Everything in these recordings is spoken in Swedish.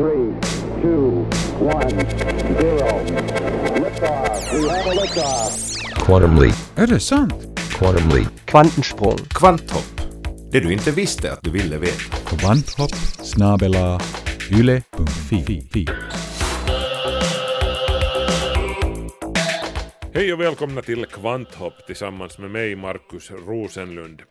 three, two, one, zero. Liftoff. We have a liftoff. Quantum leap. Är det sant? Quantum leap. Kvantensprung. Kvanthopp. Det du inte visste att du ville veta. Kvanthopp snabela yle.fi. Hej och välkomna till Kvanthopp tillsammans med mig Markus Rosenlund.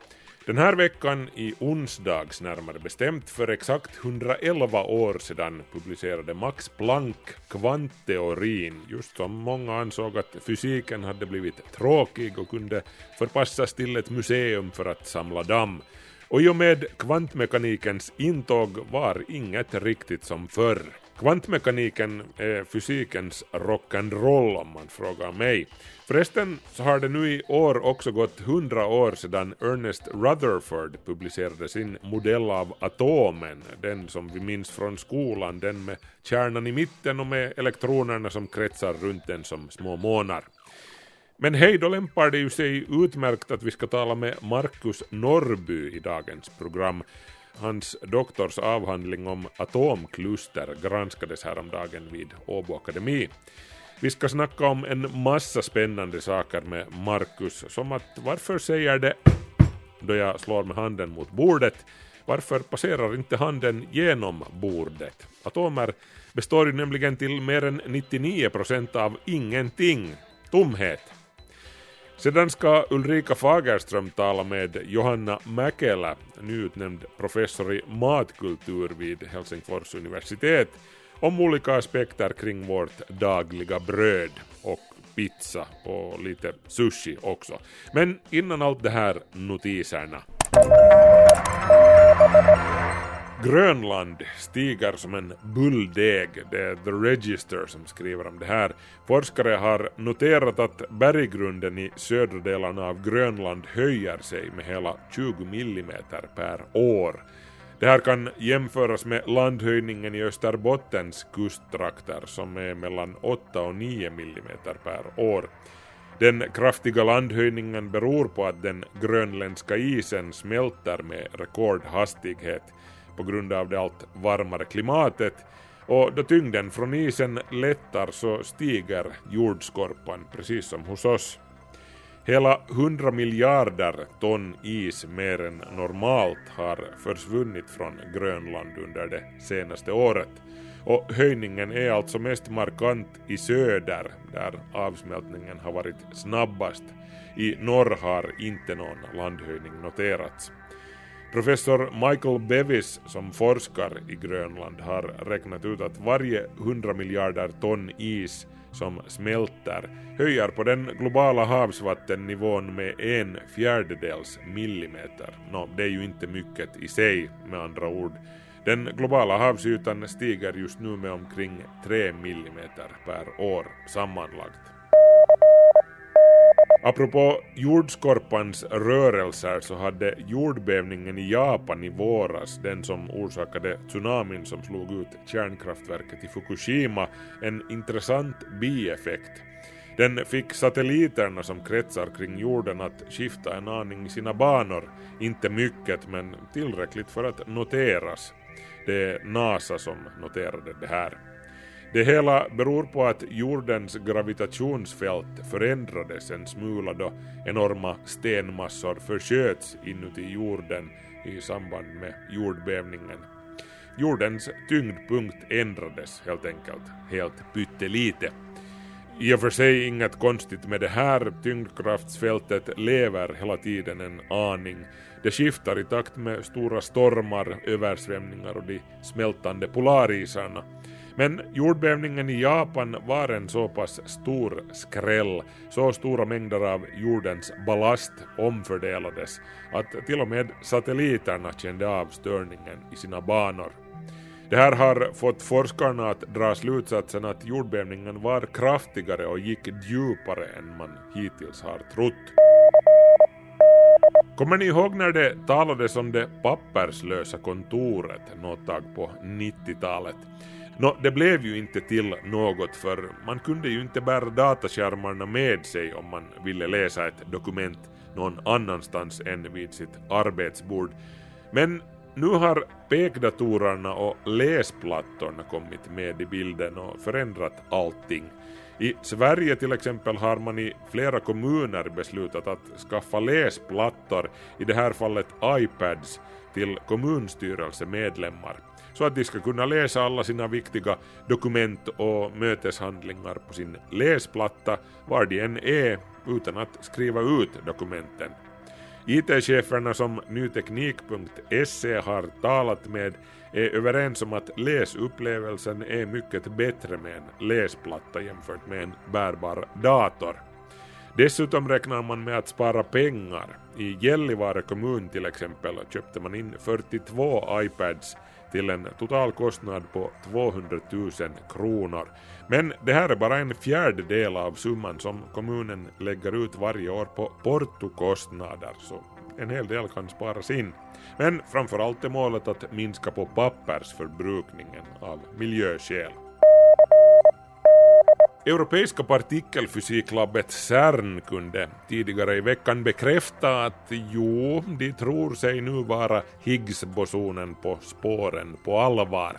Den här veckan i onsdags närmare bestämt för exakt 111 år sedan publicerade Max Planck kvantteorin just som många ansåg att fysiken hade blivit tråkig och kunde förpassas till ett museum för att samla damm. Och i och med kvantmekanikens intåg var inget riktigt som förr. Kvantmekaniken är fysikens rock'n'roll om man frågar mig. Förresten så har det nu i år också gått 100 år sedan Ernest Rutherford publicerade sin modell av atomen, den som vi minns från skolan, den med kärnan i mitten och med elektronerna som kretsar runt den som små månar. Men hej, då lämpar det ju sig utmärkt att vi ska tala med Markus Norrby i dagens program. Hans doktorsavhandling om atomkluster granskades häromdagen vid Åbo Akademi. Vi ska snacka om en massa spännande saker med Marcus, som att varför säger det då jag slår med handen mot bordet? Varför passerar inte handen genom bordet? Atomer består ju nämligen till mer än 99 procent av ingenting, tomhet. Sedan ska Ulrika Fagerström tala med Johanna Mäkelä, nyutnämnd professor i matkultur vid Helsingfors universitet, om olika aspekter kring vårt dagliga bröd och pizza och lite sushi också. Men innan allt det här, notiserna. Grönland stiger som en bulldeg, det är The Register som skriver om det här. Forskare har noterat att berggrunden i södra delarna av Grönland höjer sig med hela 20 millimeter per år. Det här kan jämföras med landhöjningen i Österbottens kusttrakter som är mellan 8 och 9 mm per år. Den kraftiga landhöjningen beror på att den grönländska isen smälter med rekordhastighet på grund av det allt varmare klimatet och då tyngden från isen lättar så stiger jordskorpan precis som hos oss. Hela 100 miljarder ton is mer än normalt har försvunnit från Grönland under det senaste året. Och höjningen är alltså mest markant i söder, där avsmältningen har varit snabbast. I norr har inte någon landhöjning noterats. Professor Michael Bevis som forskar i Grönland har räknat ut att varje 100 miljarder ton is som smälter höjer på den globala havsvattennivån med en fjärdedels millimeter. Nå, det är ju inte mycket i sig med andra ord. Den globala havsytan stiger just nu med omkring 3 millimeter per år sammanlagt. Apropå jordskorpans rörelser så hade jordbävningen i Japan i våras, den som orsakade tsunamin som slog ut kärnkraftverket i Fukushima, en intressant bieffekt. Den fick satelliterna som kretsar kring jorden att skifta en aning i sina banor, inte mycket men tillräckligt för att noteras. Det är NASA som noterade det här. Det hela beror på att jordens gravitationsfält förändrades en smula då enorma stenmassor försköts inuti jorden i samband med jordbävningen. Jordens tyngdpunkt ändrades helt enkelt, helt pyttelite. I och för sig inget konstigt med det här, tyngdkraftsfältet lever hela tiden en aning. Det skiftar i takt med stora stormar, översvämningar och de smältande polarisarna. Men jordbävningen i Japan var en så pass stor skräll, så stora mängder av jordens ballast omfördelades att till och med satelliterna kände av störningen i sina banor. Det här har fått forskarna att dra slutsatsen att jordbävningen var kraftigare och gick djupare än man hittills har trott. Kommer ni ihåg när det talades om det papperslösa kontoret något tag på 90-talet? Nå, det blev ju inte till något för man kunde ju inte bära dataskärmarna med sig om man ville läsa ett dokument någon annanstans än vid sitt arbetsbord. Men nu har pekdatorerna och läsplattorna kommit med i bilden och förändrat allting. I Sverige till exempel har man i flera kommuner beslutat att skaffa läsplattor, i det här fallet iPads, till kommunstyrelsemedlemmar så att de ska kunna läsa alla sina viktiga dokument och möteshandlingar på sin läsplatta var de än är utan att skriva ut dokumenten. IT-cheferna som nyteknik.se har talat med är överens om att läsupplevelsen är mycket bättre med en läsplatta jämfört med en bärbar dator. Dessutom räknar man med att spara pengar. I Gällivare kommun till exempel köpte man in 42 iPads till en total kostnad på 200 000 kronor. Men det här är bara en fjärdedel av summan som kommunen lägger ut varje år på portokostnader, så en hel del kan sparas in. Men framförallt är målet att minska på pappersförbrukningen av miljöskäl. Europeiska partikelfysiklabbet CERN kunde tidigare i veckan bekräfta att jo, de tror sig nu vara Higgsbosonen på spåren på allvar.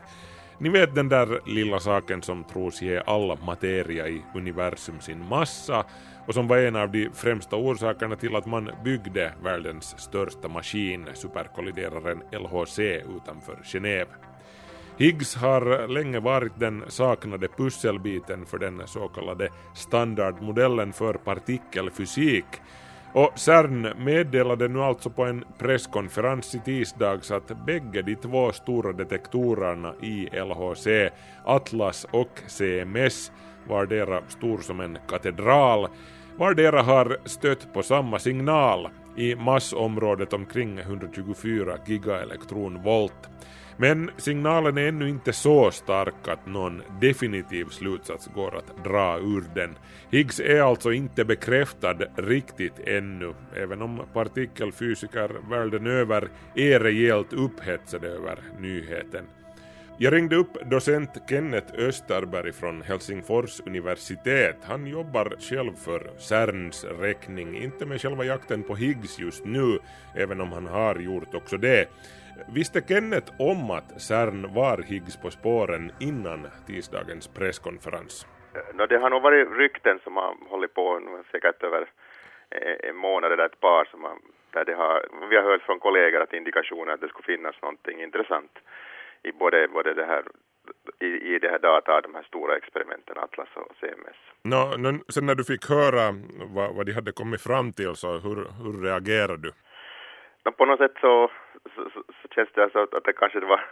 Ni vet den där lilla saken som tros ge all materia i universum sin massa och som var en av de främsta orsakerna till att man byggde världens största maskin, superkollideraren LHC utanför Genève. Higgs har länge varit den saknade pusselbiten för den så kallade standardmodellen för partikelfysik och CERN meddelade nu alltså på en presskonferens i tisdags att bägge de två stora detektorerna i LHC, Atlas och CMS, vardera stor som en katedral, vardera har stött på samma signal i massområdet omkring 124 gigaelektronvolt. Men signalen är ännu inte så stark att någon definitiv slutsats går att dra ur den. Higgs är alltså inte bekräftad riktigt ännu, även om partikelfysiker världen över är rejält upphetsade över nyheten. Jag ringde upp docent Kenneth Österberg från Helsingfors universitet. Han jobbar själv för CERNs räkning, inte med själva jakten på Higgs just nu, även om han har gjort också det. Visste Kenneth om att CERN var Higgs på spåren innan tisdagens presskonferens? No, det har nog varit rykten som har hållit på nu säkert över en månad eller ett par som har, där det har, vi har hört från kollegor att indikationer att det skulle finnas någonting intressant i både, både det här i, i det här data, de här stora experimenten Atlas och CMS. No, no, sen när du fick höra vad, vad de hade kommit fram till så hur, hur reagerade du? No, på något sätt så, så, så, så känns det alltså att det kanske det var,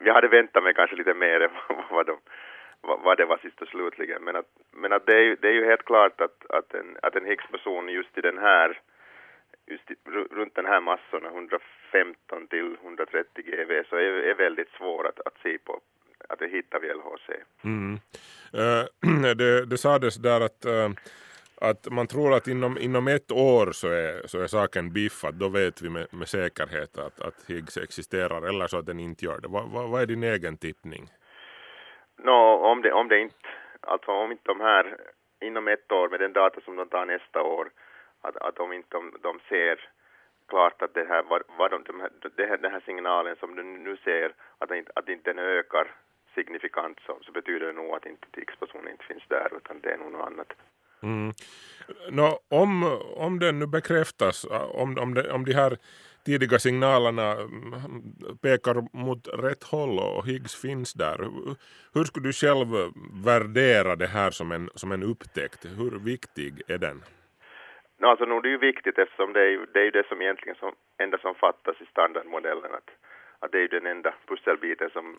jag hade väntat mig kanske lite mer än vad, de, vad, det var sist och slutligen, men att, men att det, är ju, det är ju helt klart att, att en, att en Higgs-person just i den här, just i, runt den här massorna, 115 till 130 GeV, så är, är väldigt svår att, att se på, att det hittar vi LHC. Mm. Uh, det, det sades där att uh att man tror att inom, inom ett år så är, så är saken biffad, då vet vi med, med säkerhet att, att Higgs existerar eller så att den inte gör det. Va, va, vad är din egen tippning? No, om det, om det inte, alltså om inte de här inom ett år med den data som de tar nästa år, att, att om inte de, de ser klart att det här, vad, vad de, de här, det här, den här signalen som du nu ser, att, inte, att inte den ökar signifikant så, så betyder det nog att inte X-personen inte finns där utan det är nog något annat. Mm. Nå, om, om den nu bekräftas, äh, om, om, de, om de här tidiga signalerna mm, pekar mot rätt håll och Higgs finns där. Hur skulle du själv värdera det här som en, som en upptäckt? Hur viktig är den? No, alltså, no, det är ju viktigt eftersom det är ju det, är det som egentligen som, enda som fattas i standardmodellen. Att, att det är ju den enda pusselbiten som,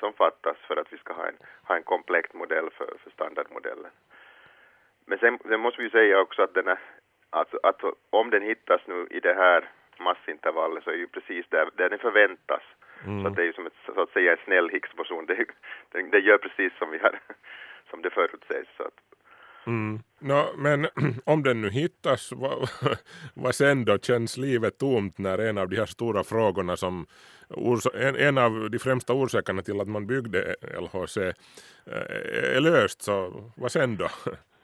som fattas för att vi ska ha en, ha en komplett modell för, för standardmodellen. Men sen, sen måste vi säga också att, den är, alltså, att om den hittas nu i det här massintervallet så är ju precis där, där den förväntas. Mm. Så att det är ju som ett, så att säga en snäll Higgsboson. Det, det, det gör precis som vi har, som det förutsägs. Så att, Mm. No, men om den nu hittas, vad, vad sen då? Känns livet tomt när en av de här stora frågorna som en, en av de främsta orsakerna till att man byggde LHC eh, är löst, så vad sen då?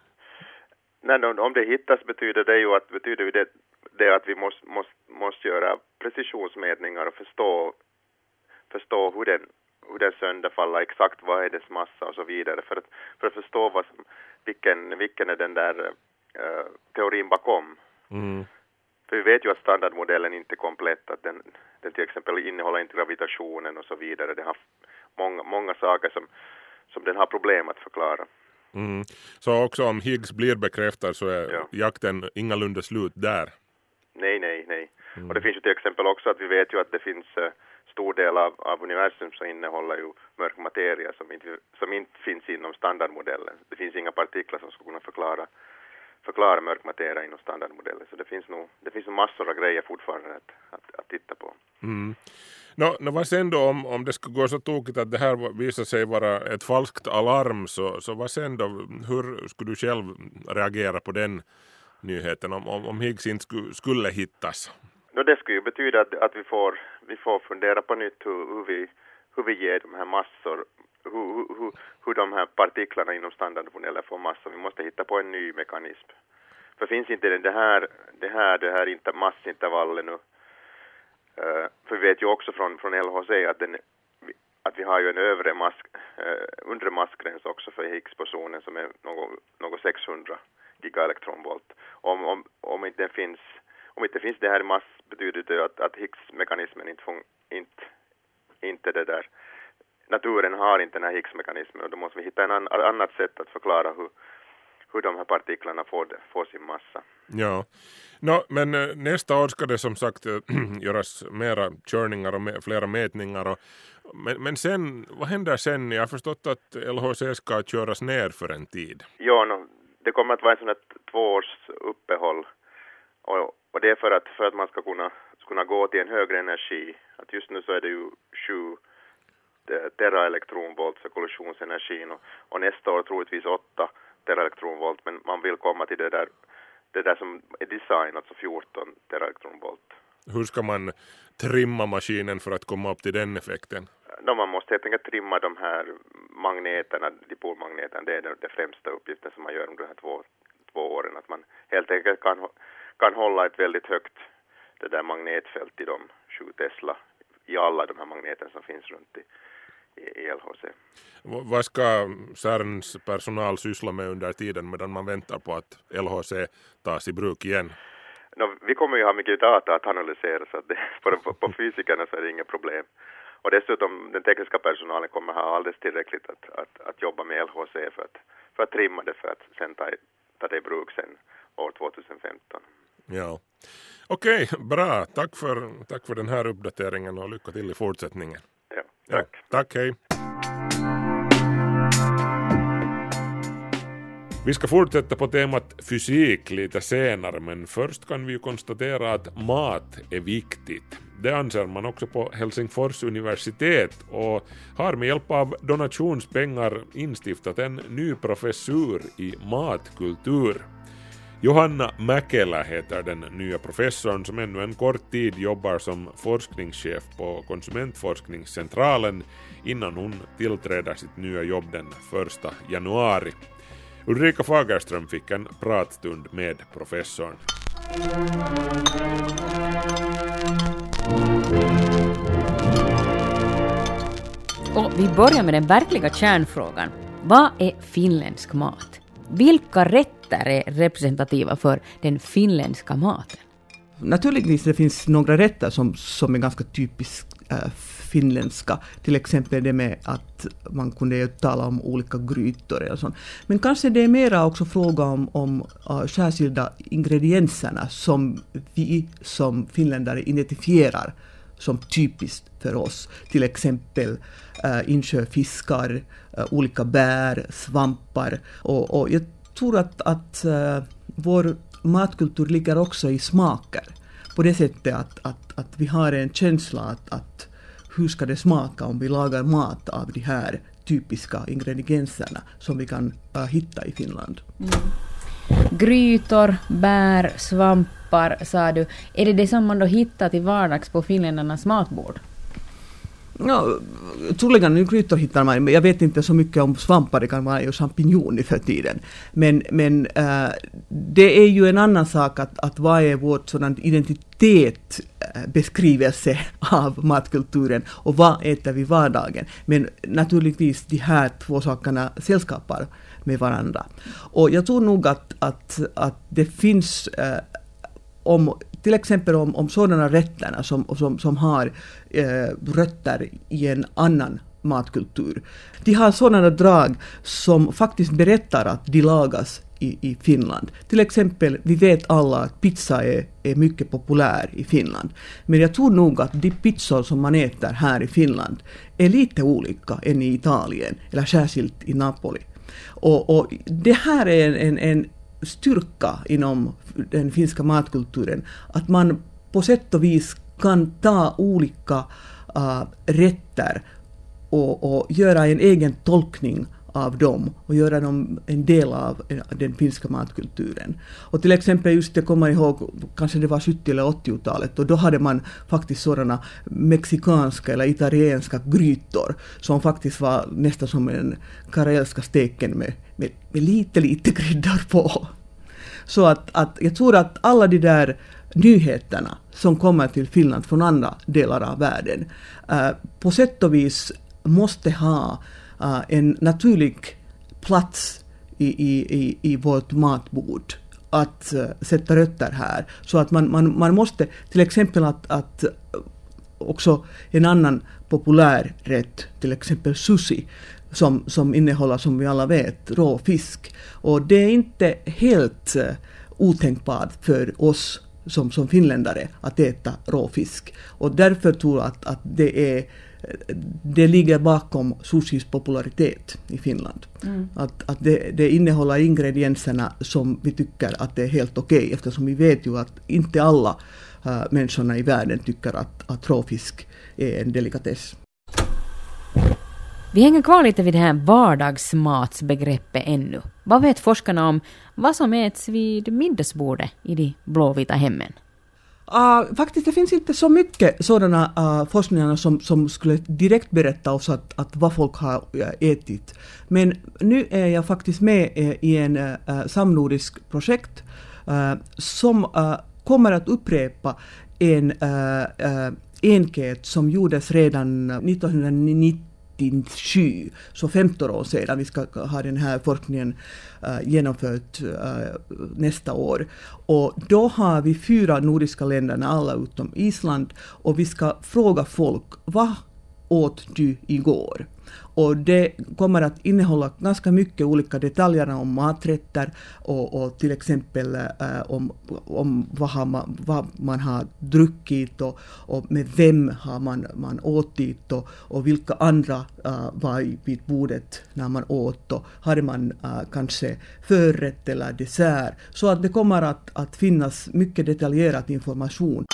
Nej, om det hittas betyder det ju att, betyder det, det att vi måste, måste, måste göra precisionsmätningar och förstå förstå hur den, hur den sönderfaller, exakt vad är dess massa och så vidare, för att, för att förstå vad som, vilken, vilken är den där uh, teorin bakom. Mm. För vi vet ju att standardmodellen inte är komplett, att den, den till exempel innehåller inte gravitationen och så vidare. Den har många, många saker som, som den har problem att förklara. Mm. Så också om Higgs blir bekräftad så är Ja. jakten ingalunda slut där. Nej, nej, nej. Och det finns ju till exempel också att vi vet ju att det finns uh, stor del av, av universum som innehåller ju mörk materia som inte, som inte finns inom standardmodellen. Det finns inga partiklar som skulle kunna förklara, förklara mörk materia inom standardmodellen. Så det finns nog, det finns nog massor av grejer fortfarande att, att, att titta på. Mm. Nå, no vad sen då om, om det skulle gå så tokigt att det här visar sig vara ett falskt alarm så, så vad sen då? Hur skulle du själv reagera på den nyheten om, om, om Higgs inte skulle, skulle hittas? No, det skulle ju betyda att, att vi, får, vi får fundera på nytt hur, hur, vi, hur vi ger de här massor, hur, hur- hur, de här partiklarna inom standardmodellen får massor. Vi måste hitta på en ny mekanism. För finns inte det här, det här, det här inte, massintervallet nu, Eh, för vi vet ju också från, från LHC att, den, att vi har ju en övre mask, eh, undre massgräns också för Higgs-bosonen som är något, något 600 gigaelektronvolt. Om, om, om inte den finns om inte finns det här i mass betyder det att, att Higgs-mekanismen inte, fun- inte, inte det där, naturen har inte den här Higgs-mekanismen och då måste vi hitta en an, annat sätt att förklara hur, hur de här partiklarna får, får sin massa. Ja, Nå, men eh, nästa år ska det som sagt eh, göras mera körningar och flera mätningar. Och, men, men sen, vad händer sen? Jag har förstått att LHC ska köras ner för en tid. Ja, no, det kommer att vara en sån här två års uppehåll och, och det är för att, för att man ska kunna, kunna gå till en högre energi. Att just nu så är det ju sju eh, teraelektronvolt kollisionsenergin och, och nästa år troligtvis åtta teraelektronvolt men man vill komma till det där, det där som är designat, alltså 14 teraelektronvolt. Hur ska man trimma maskinen för att komma upp till den effekten? No, man måste helt enkelt trimma de här magneterna, dipolmagneterna, det är den, den främsta uppgiften som man gör under de här två, två åren. Att man helt enkelt kan, kan hålla ett väldigt högt det där magnetfält i de 7 Tesla i alla de här magneterna som finns runt i, i, LHC. Vad ska CERNs personal syssla med under tiden medan man väntar på att LHC tas i bruk igen? No, vi kommer ju ha mycket data att analysera så att det, på, på, fysikerna så är det inget problem. Och dessutom den tekniska personalen kommer ha alldeles tillräckligt att, att, att jobba med LHC för att, för att trimma det för att sen ta, ta det i bruk sen år 2015. Ja. Okej, bra. Tack för, tack för den här uppdateringen och lycka till i fortsättningen. Tack. Ja, tack, hej. Vi ska fortsätta på temat fysik lite senare men först kan vi ju konstatera att mat är viktigt. Det anser man också på Helsingfors universitet och har med hjälp av donationspengar instiftat en ny professur i matkultur. Johanna Mäkelä heter den nya professorn som ännu en kort tid jobbar som forskningschef på Konsumentforskningscentralen innan hon tillträder sitt nya jobb den 1 januari. Ulrika Fagerström fick en pratstund med professorn. Och vi börjar med den verkliga kärnfrågan. Vad är finländsk mat? Vilka rätter är representativa för den finländska maten? Naturligtvis det finns några rätter som, som är ganska typiskt äh, finländska. Till exempel det med att man kunde ju tala om olika grytor eller sånt. Men kanske det är mera också fråga om, om uh, särskilda ingredienserna som vi som finländare identifierar som typiskt för oss. Till exempel eh, insjöfiskar, eh, olika bär, svampar. Och, och jag tror att, att eh, vår matkultur ligger också i smaker. På det sättet att, att, att vi har en känsla att, att hur ska det smaka om vi lagar mat av de här typiska ingredienserna som vi kan eh, hitta i Finland. Mm. Grytor, bär, svampar sa du. Är det det som man då hittar till vardags på finländarnas matbord? Ja, troligen i grytor hittar man, men jag vet inte så mycket om svampar, det kan vara ju champinjon i för tiden. Men, men äh, det är ju en annan sak att, att vad är vårt sådan identitet äh, beskrivelse av matkulturen och vad äter vi vardagen. Men naturligtvis de här två sakerna sällskapar med varandra. Och jag tror nog att, att, att det finns äh, om till exempel om, om sådana rätterna som, som, som har eh, rötter i en annan matkultur. De har sådana drag som faktiskt berättar att de lagas i, i Finland. Till exempel, vi vet alla att pizza är, är mycket populär i Finland. Men jag tror nog att de pizzor som man äter här i Finland är lite olika än i Italien, eller särskilt i Napoli. Och, och det här är en, en, en styrka inom den finska matkulturen, att man på sätt och vis kan ta olika uh, rätter och, och göra en egen tolkning av dem och göra dem en del av eh, den finska matkulturen. Och till exempel just jag kommer ihåg, kanske det var 70 eller 80-talet, och då hade man faktiskt sådana mexikanska eller italienska grytor som faktiskt var nästan som en karelska steken med, med, med lite, lite kryddor på. Så att, att jag tror att alla de där nyheterna som kommer till Finland från andra delar av världen eh, på sätt och vis måste ha Eh, en naturlig plats i, i, i, i vårt matbord att uh, sätta rötter här. Så att man, man, man måste till exempel att, att eh, också en annan populär rätt, till exempel sushi, som, som innehåller, som vi alla vet, rå fisk. Och det är inte helt uh, otänkbart för oss som, som finländare att äta rå fisk. Och därför tror jag att, att det, är, det ligger bakom sushis popularitet i Finland. Mm. Att, att det, det innehåller ingredienserna som vi tycker att det är helt okej okay, eftersom vi vet ju att inte alla uh, människorna i världen tycker att, att råfisk är en delikatess. Vi hänger kvar lite vid det här vardagsmatsbegreppet ännu. Vad vet forskarna om vad som äts vid middagsbordet i de blåvita hemmen? Uh, faktiskt, det finns inte så mycket sådana uh, forskningar som, som skulle direkt berätta oss att, att vad folk har uh, ätit. Men nu är jag faktiskt med eh, i en uh, samnordisk projekt uh, som uh, kommer att upprepa en uh, enkät som gjordes redan 1990 1997, så 15 år sedan. Vi ska ha den här forskningen eh, uh, genomförd uh, eh, nästa år. Och då har vi fyra nordiska länderna, alla utom Island, och vi ska fråga folk vad åt du igår? Och det kommer att innehålla ganska mycket olika detaljer om maträtter och, och till exempel äh, om, om vad, man, vad man har druckit och, och med vem har man, man åtit och, och vilka andra äh, var vid bordet när man åt och hade man äh, kanske förrätt eller dessert. Så att det kommer att, att finnas mycket detaljerad information.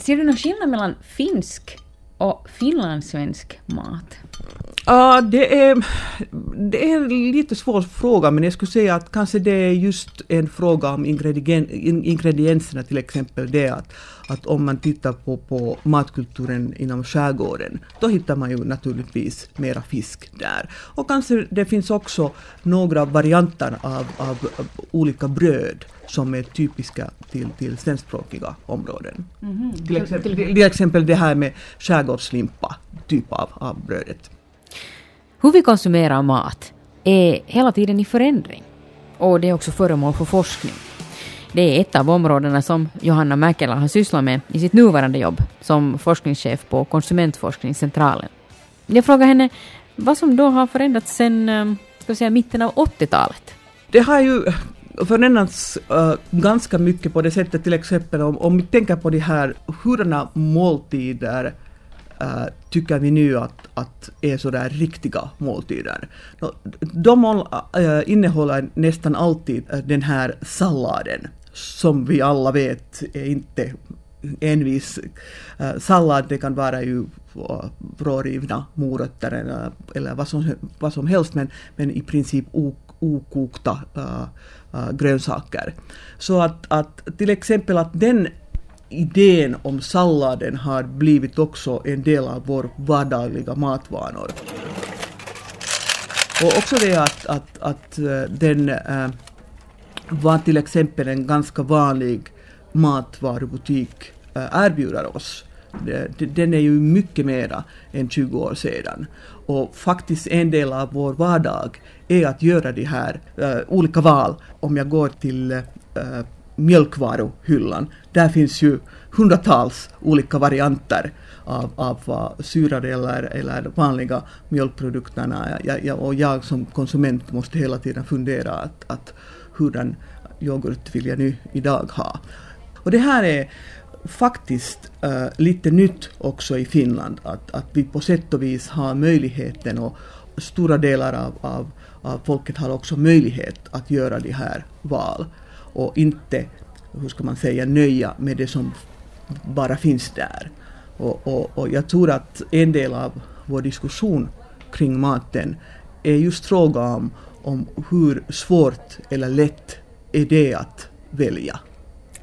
Ser du någon skillnad mellan finsk och finlandssvensk mat? Ja, det, är, det är en lite svår fråga, men jag skulle säga att kanske det är just en fråga om ingredien, ingredienserna, till exempel det att, att om man tittar på, på matkulturen inom skärgården, då hittar man ju naturligtvis mera fisk där. Och kanske det finns också några varianter av, av, av olika bröd som är typiska till, till svenskspråkiga områden. Mm -hmm. till, exempel, till exempel det här med skärgårdslimpa, typ av, av brödet. Hur vi konsumerar mat är hela tiden i förändring och det är också föremål för forskning. Det är ett av områdena som Johanna Mäkelä har sysslat med i sitt nuvarande jobb som forskningschef på Konsumentforskningscentralen. Jag frågar henne vad som då har förändrats sedan eh, ska säga, mitten av 80-talet. Det har ju förändrats ganska mycket på det sättet till exempel om, om vi tänker på de här hurdana måltider tycker vi nu att, att är sådär riktiga måltider. De innehåller nästan alltid den här salladen som vi alla vet är inte en viss sallad, det kan vara ju rårivna morötter eller, eller vad, som, vad som helst men, men i princip okokta uh, Äh, grönsaker. Så att, att till exempel att den idén om salladen har blivit också en del av vår vardagliga matvanor. Och också det att, att, att äh, den äh, var till exempel en ganska vanlig matvarubutik äh, erbjuder oss. Den är ju mycket mera än 20 år sedan. Och faktiskt en del av vår vardag är att göra de här äh, olika val. Om jag går till äh, mjölkvaruhyllan, där finns ju hundratals olika varianter av, av syrade eller, eller vanliga mjölkprodukterna. Jag, jag, och jag som konsument måste hela tiden fundera att, att hurdan yoghurt vill jag nu idag ha. Och det här är faktiskt uh, lite nytt också i Finland, att, att vi på sätt och vis har möjligheten och stora delar av, av, av Eh, folket har också möjlighet att göra de här val och inte, hur ska man säga, nöja med det som bara finns där. Och, och, och jag tror att en del av vår diskussion kring maten är just fråga om, om hur svårt eller lätt är det att välja.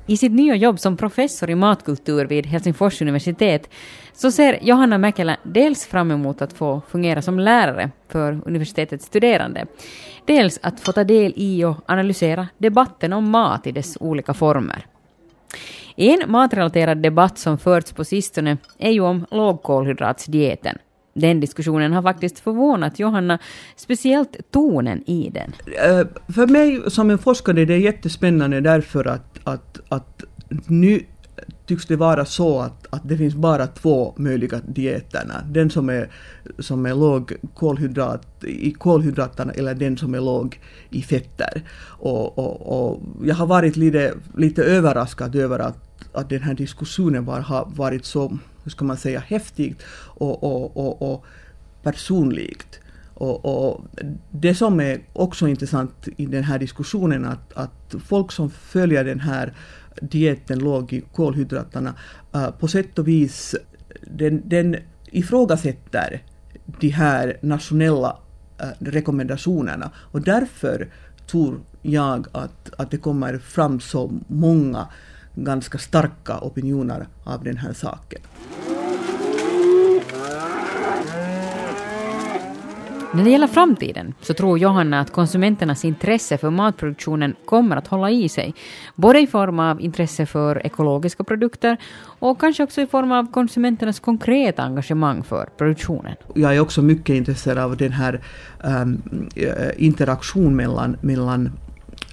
I sitt nya jobb som professor i matkultur vid Helsingfors universitet så ser Johanna Mäkelä dels fram emot att få fungera som lärare för universitetets studerande, dels att få ta del i och analysera debatten om mat i dess olika former. En matrelaterad debatt som förts på sistone är ju om lågkolhydratsdieten. Den diskussionen har faktiskt förvånat Johanna, speciellt tonen i den. Eh, för mig som en forskare är det jättespännande därför att, att, att nu tycks det vara så att, att det finns bara två möjliga dieterna. Den som är, som är låg kolhydrat, i kolhydraterna eller den som är låg i fetter. Och, och, och jag har varit lite, lite överraskad över att, att den här diskussionen var, har varit så, hur ska man säga, häftig och, och, och, och personligt. Och, och, det som är också intressant i den här diskussionen att, att folk som följer den här dieten låg i kolhydraterna äh, på sätt och vis den, den ifrågasätter de här nationella äh, rekommendationerna och därför tror jag att, att det kommer fram så många ganska starka opinioner av den här saken. När det gäller framtiden så tror Johanna att konsumenternas intresse för matproduktionen kommer att hålla i sig, både i form av intresse för ekologiska produkter och kanske också i form av konsumenternas konkreta engagemang för produktionen. Jag är också mycket intresserad av den här um, interaktion mellan, mellan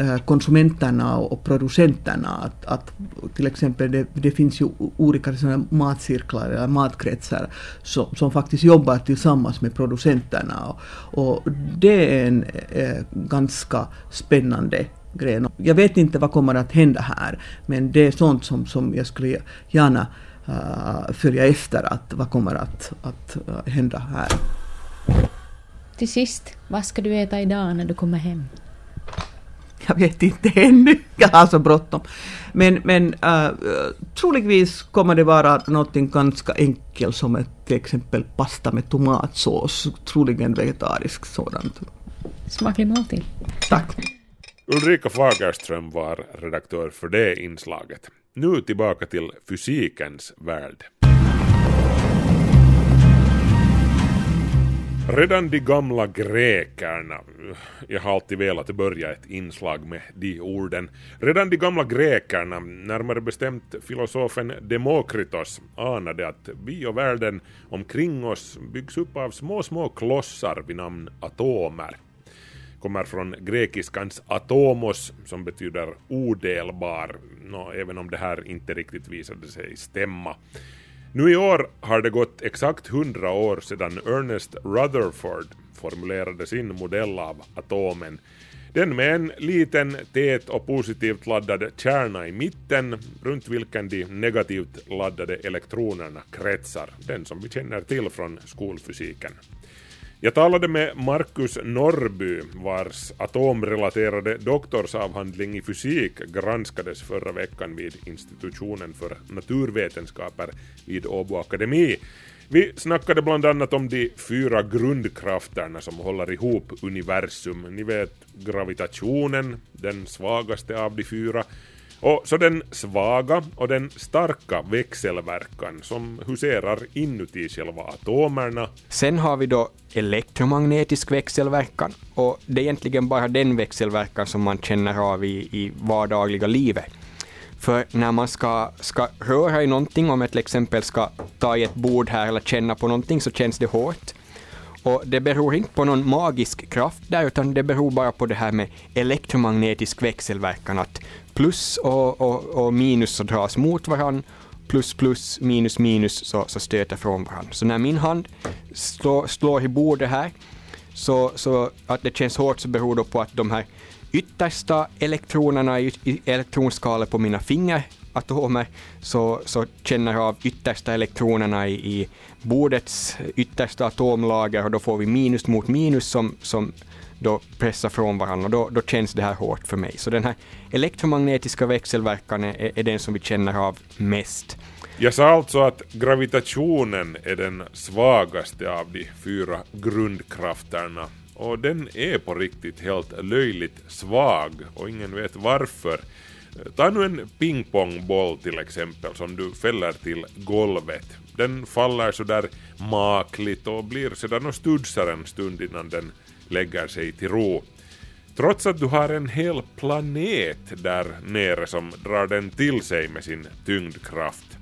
Eh, konsumenterna och producenterna. Att, att till exempel det, det finns ju olika sådana matcirklar eller matkretsar som, som faktiskt jobbar tillsammans med producenterna. Och, och det är en eh, ganska spännande gren. Jag vet inte vad kommer att hända här, men det är sånt som, som jag skulle gärna uh, följa efter, att vad kommer att, att uh, hända här. Till sist, vad ska du äta idag när du kommer hem? Jag vet inte ännu, jag har så bråttom. Men, men uh, troligtvis kommer det vara något ganska enkelt som ett, till exempel pasta med tomatsås, troligen vegetarisk sådant. Smaklig måltid. Tack. Ulrika Fagerström var redaktör för det inslaget. Nu tillbaka till fysikens värld. Redan de gamla grekerna, jag har alltid velat börja ett inslag med de orden, redan de gamla grekerna, närmare bestämt filosofen Demokritos, anade att vi och världen omkring oss byggs upp av små, små klossar vid namn atomer. Kommer från grekiskans atomos som betyder odelbar, no, även om det här inte riktigt visade sig stämma. Nu i år har det gått exakt hundra år sedan Ernest Rutherford formulerade sin modell av atomen. Den med en liten, tät och positivt laddad kärna i mitten runt vilken de negativt laddade elektronerna kretsar, den som vi känner till från skolfysiken. Jag talade med Marcus Norrby vars atomrelaterade doktorsavhandling i fysik granskades förra veckan vid institutionen för naturvetenskaper vid Åbo Akademi. Vi snackade bland annat om de fyra grundkrafterna som håller ihop universum. Ni vet gravitationen, den svagaste av de fyra, och så den svaga och den starka växelverkan som huserar inuti själva atomerna. Sen har vi då elektromagnetisk växelverkan och det är egentligen bara den växelverkan som man känner av i, i vardagliga livet. För när man ska, ska röra i någonting, om jag till exempel ska ta i ett bord här eller känna på någonting, så känns det hårt. Och det beror inte på någon magisk kraft där, utan det beror bara på det här med elektromagnetisk växelverkan, att plus och, och, och minus så dras mot varandra, plus plus, minus minus så, så stöter från varandra. Så när min hand slår, slår i bordet här, så, så att det känns hårt så beror det på att de här yttersta elektronerna i, i elektronskalet på mina fingeratomer så, så känner av yttersta elektronerna i, i bordets yttersta atomlager och då får vi minus mot minus som, som då pressar från varandra och då, då känns det här hårt för mig. Så den här elektromagnetiska växelverkan är, är den som vi känner av mest. Jag sa alltså att gravitationen är den svagaste av de fyra grundkrafterna och den är på riktigt helt löjligt svag och ingen vet varför. Ta nu en pingpongboll till exempel som du fäller till golvet. Den faller sådär makligt och blir sedan och studsar en stund innan den lägger sig till ro. Trots att du har en hel planet där nere som drar den till sig med sin tyngdkraft.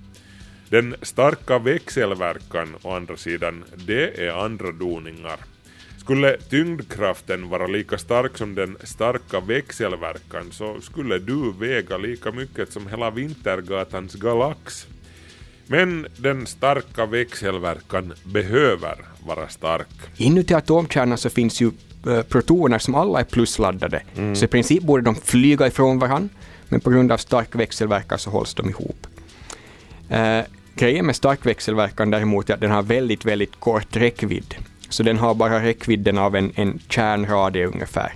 Den starka växelverkan å andra sidan, det är andra doningar. Skulle tyngdkraften vara lika stark som den starka växelverkan så skulle du väga lika mycket som hela Vintergatans galax. Men den starka växelverkan behöver vara stark. Inuti atomkärnan så finns ju eh, protoner som alla är plusladdade. Så i princip borde de flyga ifrån varandra, men på grund av stark växelverkan så hålls de ihop. Eh, grejen med stark växelverkan däremot är att den har väldigt, väldigt kort räckvidd. Så den har bara räckvidden av en, en kärnradie ungefär.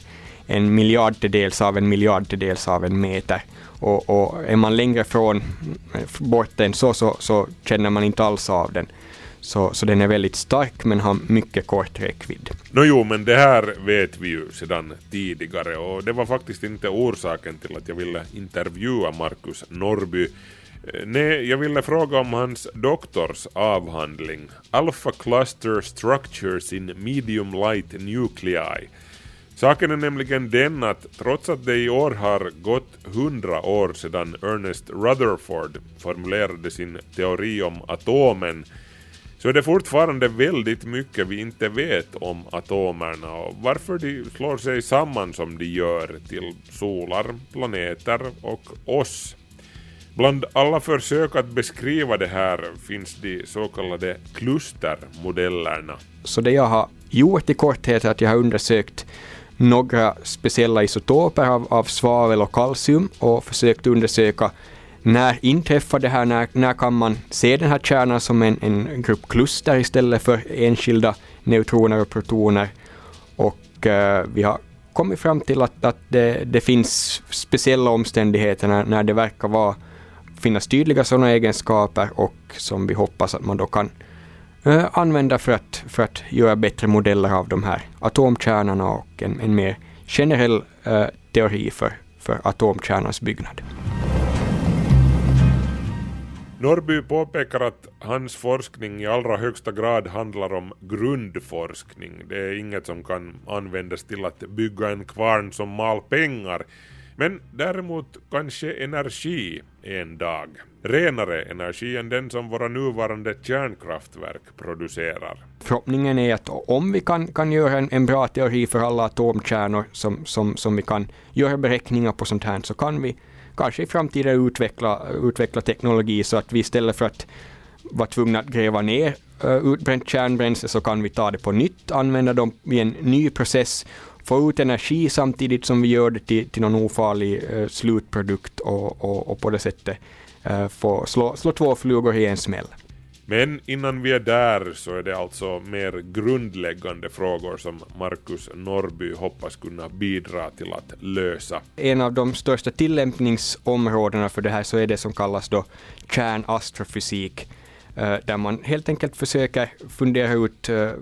En miljardedels av en miljardedels av en meter. Och, och är man längre från bort än så, så, så känner man inte alls av den. Så, så den är väldigt stark men har mycket kort räckvidd. Nå jo, men det här vet vi ju sedan tidigare och det var faktiskt inte orsaken till att jag ville intervjua Marcus Norby. Eh, nej, jag ville fråga om hans doktors avhandling Alpha Cluster Structures in Medium Light Nuclei. Saken är nämligen den att trots att det i år har gått hundra år sedan Ernest Rutherford formulerade sin teori om atomen så är det fortfarande väldigt mycket vi inte vet om atomerna och varför de slår sig samman som de gör till solar, planeter och oss. Bland alla försök att beskriva det här finns de så kallade klustermodellerna. Så det jag har gjort i korthet är att jag har undersökt några speciella isotoper av, av svavel och kalcium och försökt undersöka när inträffar det här, när, när kan man se den här kärnan som en, en grupp kluster istället för enskilda neutroner och protoner. Och eh, vi har kommit fram till att, att det, det finns speciella omständigheter när, när det verkar vara, finnas tydliga sådana egenskaper och som vi hoppas att man då kan eh, använda för att, för att göra bättre modeller av de här atomkärnorna och en, en mer generell eh, teori för, för atomkärnans byggnad. Norrby påpekar att hans forskning i allra högsta grad handlar om grundforskning. Det är inget som kan användas till att bygga en kvarn som mal pengar. Men däremot kanske energi en dag. Renare energi än den som våra nuvarande kärnkraftverk producerar. Förhoppningen är att om vi kan, kan göra en, en bra teori för alla atomkärnor som, som, som vi kan göra beräkningar på sånt här så kan vi kanske i framtiden utveckla, utveckla teknologi så att vi istället för att vara tvungna att gräva ner eh, utbränt kärnbränsle så kan vi ta det på nytt, använda dem i en ny process, få ut energi samtidigt som vi gör det till, till någon ofarlig uh, slutprodukt och, och, och på det sättet uh, få slå, slå två flugor i en smäll. Men innan vi är där så är det alltså mer grundläggande frågor som Marcus Norrby hoppas kunna bidra till att lösa. En av de största tillämpningsområdena för det här så är det som kallas då kärnastrofysik. Eh, där man helt enkelt försöker fundera ut eh, eh,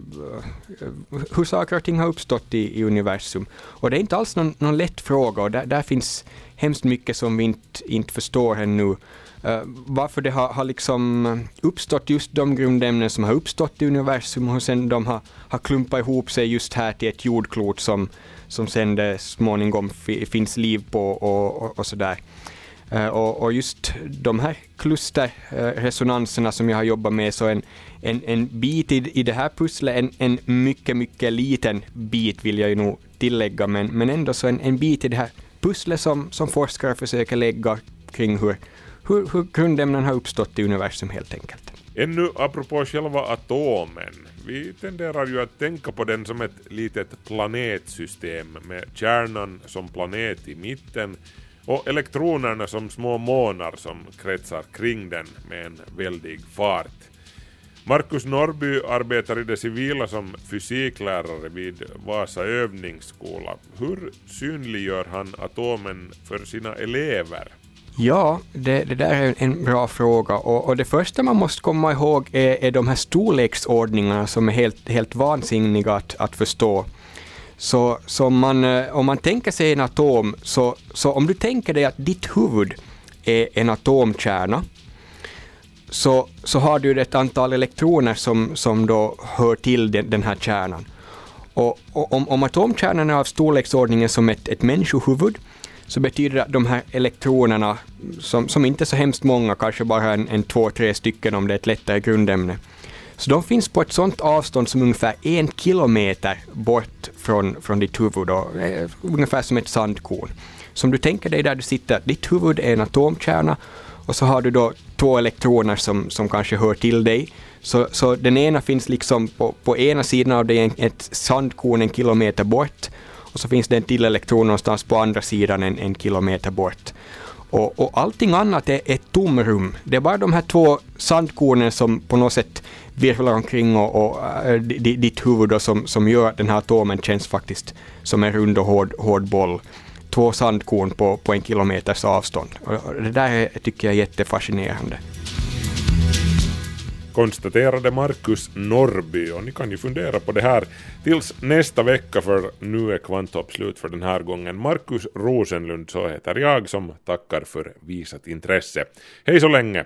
hur saker och ting har uppstått i, i universum. Och det är inte alls någon, någon lätt fråga och där, där finns hemskt mycket som vi inte, inte förstår ännu. Uh, varför det har, har liksom uppstått just de grundämnen som har uppstått i universum och sen de har, har klumpat ihop sig just här till ett jordklot som, som sen det småningom finns liv på och, och, och sådär. Eh, och, och, just de här klusterresonanserna som jag har jobbat med, så en, en, en bit i, i det här pusslet, en, en mycket, mycket liten bit vill jag ju nog tillägga, men, men ändå så en, en bit i det här pusslet som, som forskare försöker lägga kring hur, hur, hur grundämnen har uppstått i universum helt enkelt. Ännu apropå själva atomen. Vi tenderar ju att tänka på den som ett litet planetsystem med kärnan som planet i mitten och elektronerna som små månar som kretsar kring den med en väldig fart. Markus Norrby arbetar i det civila som fysiklärare vid Vasa övningsskola. Hur synliggör han atomen för sina elever? Ja, det, det där är en bra fråga och, och, det första man måste komma ihåg är, är de här storleksordningarna som är helt, helt vansinniga att, att förstå. Så, så man, eh, om man tänker sig en atom, så, så om du tänker dig att ditt huvud är en atomkärna, så, så har du ett antal elektroner som, som då hör till den, den här kärnan. Och, och om, om atomkärnan är av storleksordningen som ett, ett människohuvud, så betyder det att de här elektronerna, som, som inte är så hemskt många, kanske bara en, en två, tre stycken om det är ett lättare grundämne, så de finns på ett sådant avstånd som ungefär en kilometer bort från, från ditt huvud, och, eh, ungefär som ett sandkorn. Så om du tänker dig där du sitter, ditt huvud är en atomkärna och så har du då två elektroner som, som kanske hör till dig. Så, så den ena finns liksom på, på ena sidan av dig, ett sandkorn en kilometer bort och så finns det en till elektron någonstans på andra sidan en, en kilometer bort. Och, och allting annat är ett tomrum. Det är bara de här två sandkornen som på något sätt virvlar omkring och, och äh, ditt huvud som, som gör att den här atomen känns faktiskt som en rund och hård, hård boll. Två sandkorn på, på en kilometers avstånd. Och det där är, tycker jag är jättefascinerande konstaterade Marcus Norrby och ni kan ju fundera på det här tills nästa vecka för nu är Kvanthopp slut för den här gången. Marcus Rosenlund så heter jag som tackar för visat intresse. Hej så länge!